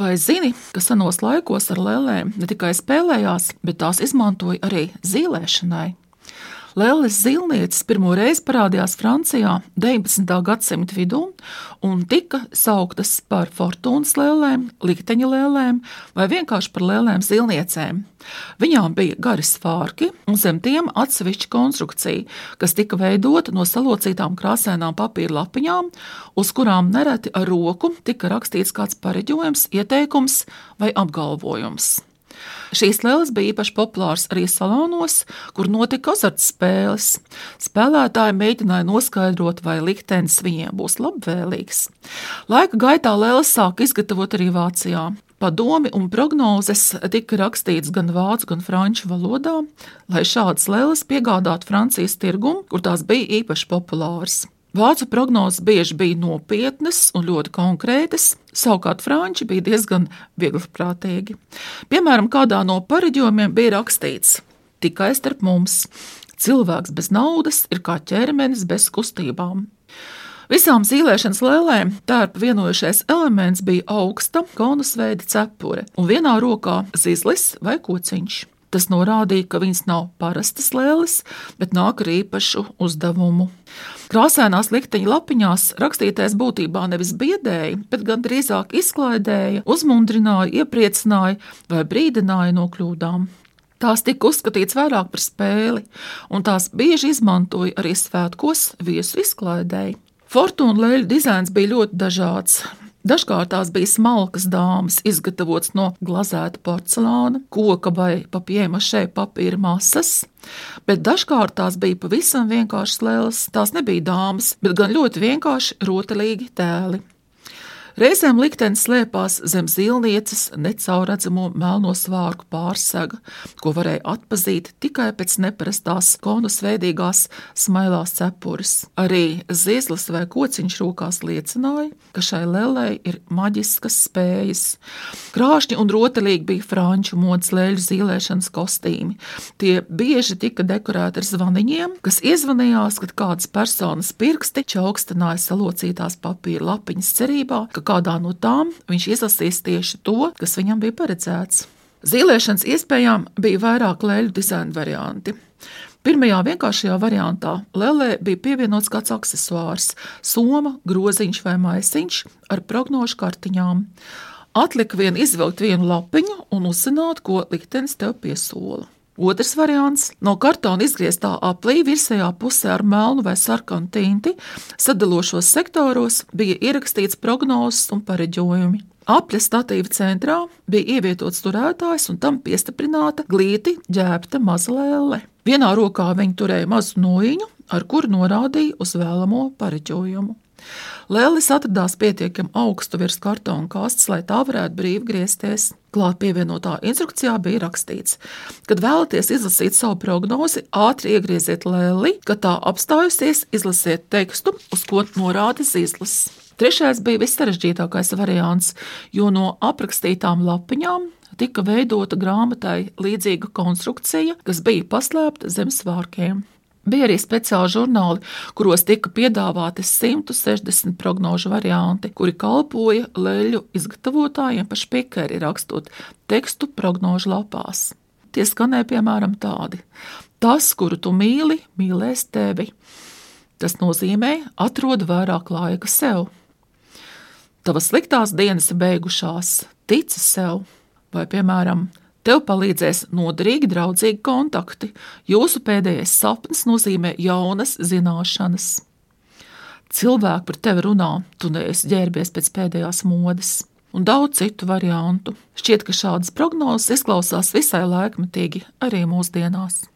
Vai zini, ka senos laikos ar lēlēm ne tikai spēlējās, bet tās izmantoja arī zīlēšanai? Lēlis Zilnietis pirmo reizi parādījās Francijā 19. gadsimta vidū un tika sauktas par fortūnas lēlēm, likteņa lēlēm vai vienkārši par lēlēm zilniecēm. Viņām bija gari svārki un zem tiem atsevišķa konstrukcija, kas tika veidota no salocītām krāsainām papīra lapiņām, uz kurām nereti ar roku tika rakstīts kāds pareģojums, ieteikums vai apgalvojums. Šīs lēles bija īpaši populāras arī salonos, kur notika azartspēles. Spēlētāji mēģināja noskaidrot, vai liktenis viņiem būs labvēlīgs. Laika gaitā lēles sāka izgatavot arī Vācijā. Padomi un prognozes tika rakstīts gan vācu, gan franču valodā, lai šādas lēles piegādātu Francijas tirgumu, kur tās bija īpaši populāras. Vācu prognozes bieži bija nopietnas un ļoti konkrētas, savukārt franči bija diezgan viegliprātīgi. Piemēram, kādā no pareģojumiem bija rakstīts: Tikai starp mums cilvēks bez naudas ir kā ķermenis bez kustībām. Visām zīlēšanas lēlēm tērpa vienojušais elements bija augsta konusveida cepure un vienā rokā zizlis vai kociņš. Tas norādīja, ka viņas nav parastas lēles, bet nāk ar īpašu uzdevumu. Krāsainās likteņa lapiņās rakstītais būtībā nevis biedēja, bet gan drīzāk izklaidēja, uzmundrināja, iepriecināja vai brīdināja no kļūdām. Tās tika uzskatītas vairāk par spēli, un tās bieži izmantoja arī svētkos viesu izklaidēji. Fortūna lēļu dizains bija ļoti dažāds. Dažkārt tās bija smalkas dāmas, izgatavotas no glazēta porcelāna, koka vai papiemašē papīra masas, bet dažkārt tās bija pavisam vienkāršas lēlas. Tās nebija dāmas, bet gan ļoti vienkārši rotaļīgi tēli. Reizēm liktenis slēpās zem zilnieces necaurredzamo melno svārku pārsega, ko varēja atpazīt tikai pēc neparastās konus veidīgās smailās cepures. Arī zizlis vai kociņš rokās liecināja, ka šai lelei ir maģiskas spējas. Krāšņi un rotaļīgi bija franču modes lēļu zīlēšanas kostīmi. Tie bieži tika dekorēti ar zvaniņiem, kas iezvanījās, kad kādas personas pirksti čaukstināja salocītās papīra lapiņas cerībā, ka kādā no tām viņš izlasīs tieši to, kas viņam bija paredzēts. Zīlēšanas iespējām bija vairāk lēļu dizaina varianti. Pirmajā vienkāršajā variantā lēlē bija pievienots kāds accessors, soma, groziņš vai maisiņš ar prognožu kartiņām. Atlika vien izvilkt vienu lapiņu un uzzināt, ko liktenis tev piesola. Otrs variants - no kartona izgrieztā aplī virsējā pusē ar melnu vai sarkanu tinti, sadalošos sektoros bija ierakstīts prognozes un pareģojumi. Apļa statīva centrā bija ievietots turētājs un tam piestiprināta glīti ģērbta maza lēle. Vienā rokā viņa turēja mazu noiņu, ar kuru norādīja uz vēlamo pareģojumu. Lēlis atradās pietiekami augstu virs kartona kastes, lai tā varētu brīvi griezties. Klāt pievienotā instrukcijā bija rakstīts, kad vēlaties izlasīt savu prognozi, ātri iegrieziet lēli, kad tā apstājusies, izlasiet tekstu, uz ko norāda zīslis. Trešais bija vissarežģītākais variants, jo no aprakstītām lapiņām tika veidota grāmatai līdzīga konstrukcija, kas bija paslēpta zem svārkiem. Bija arī speciāli žurnāli, kuros tika piedāvāti 160 prognožu varianti, kuri kalpoja leļu izgatavotājiem pa špikeri, rakstot tekstu prognožu lapās. Tie skanēja piemēram tādi: Tas, kuru tu mīli, mīlēs tevi. Tas nozīmē, atrod vairāk laika sev. Tavas sliktās dienas ir beigušās, tici sev, vai, piemēram, Tev palīdzēs noderīgi, draudzīgi kontakti. Jūsu pēdējais sapnis nozīmē jaunas zināšanas. Cilvēki par tevi runā, tu neesi ģērbies pēc pēdējās modes, un daudz citu variantu. Šķiet, ka šādas prognozes izklausās visai laikmetīgi arī mūsdienās.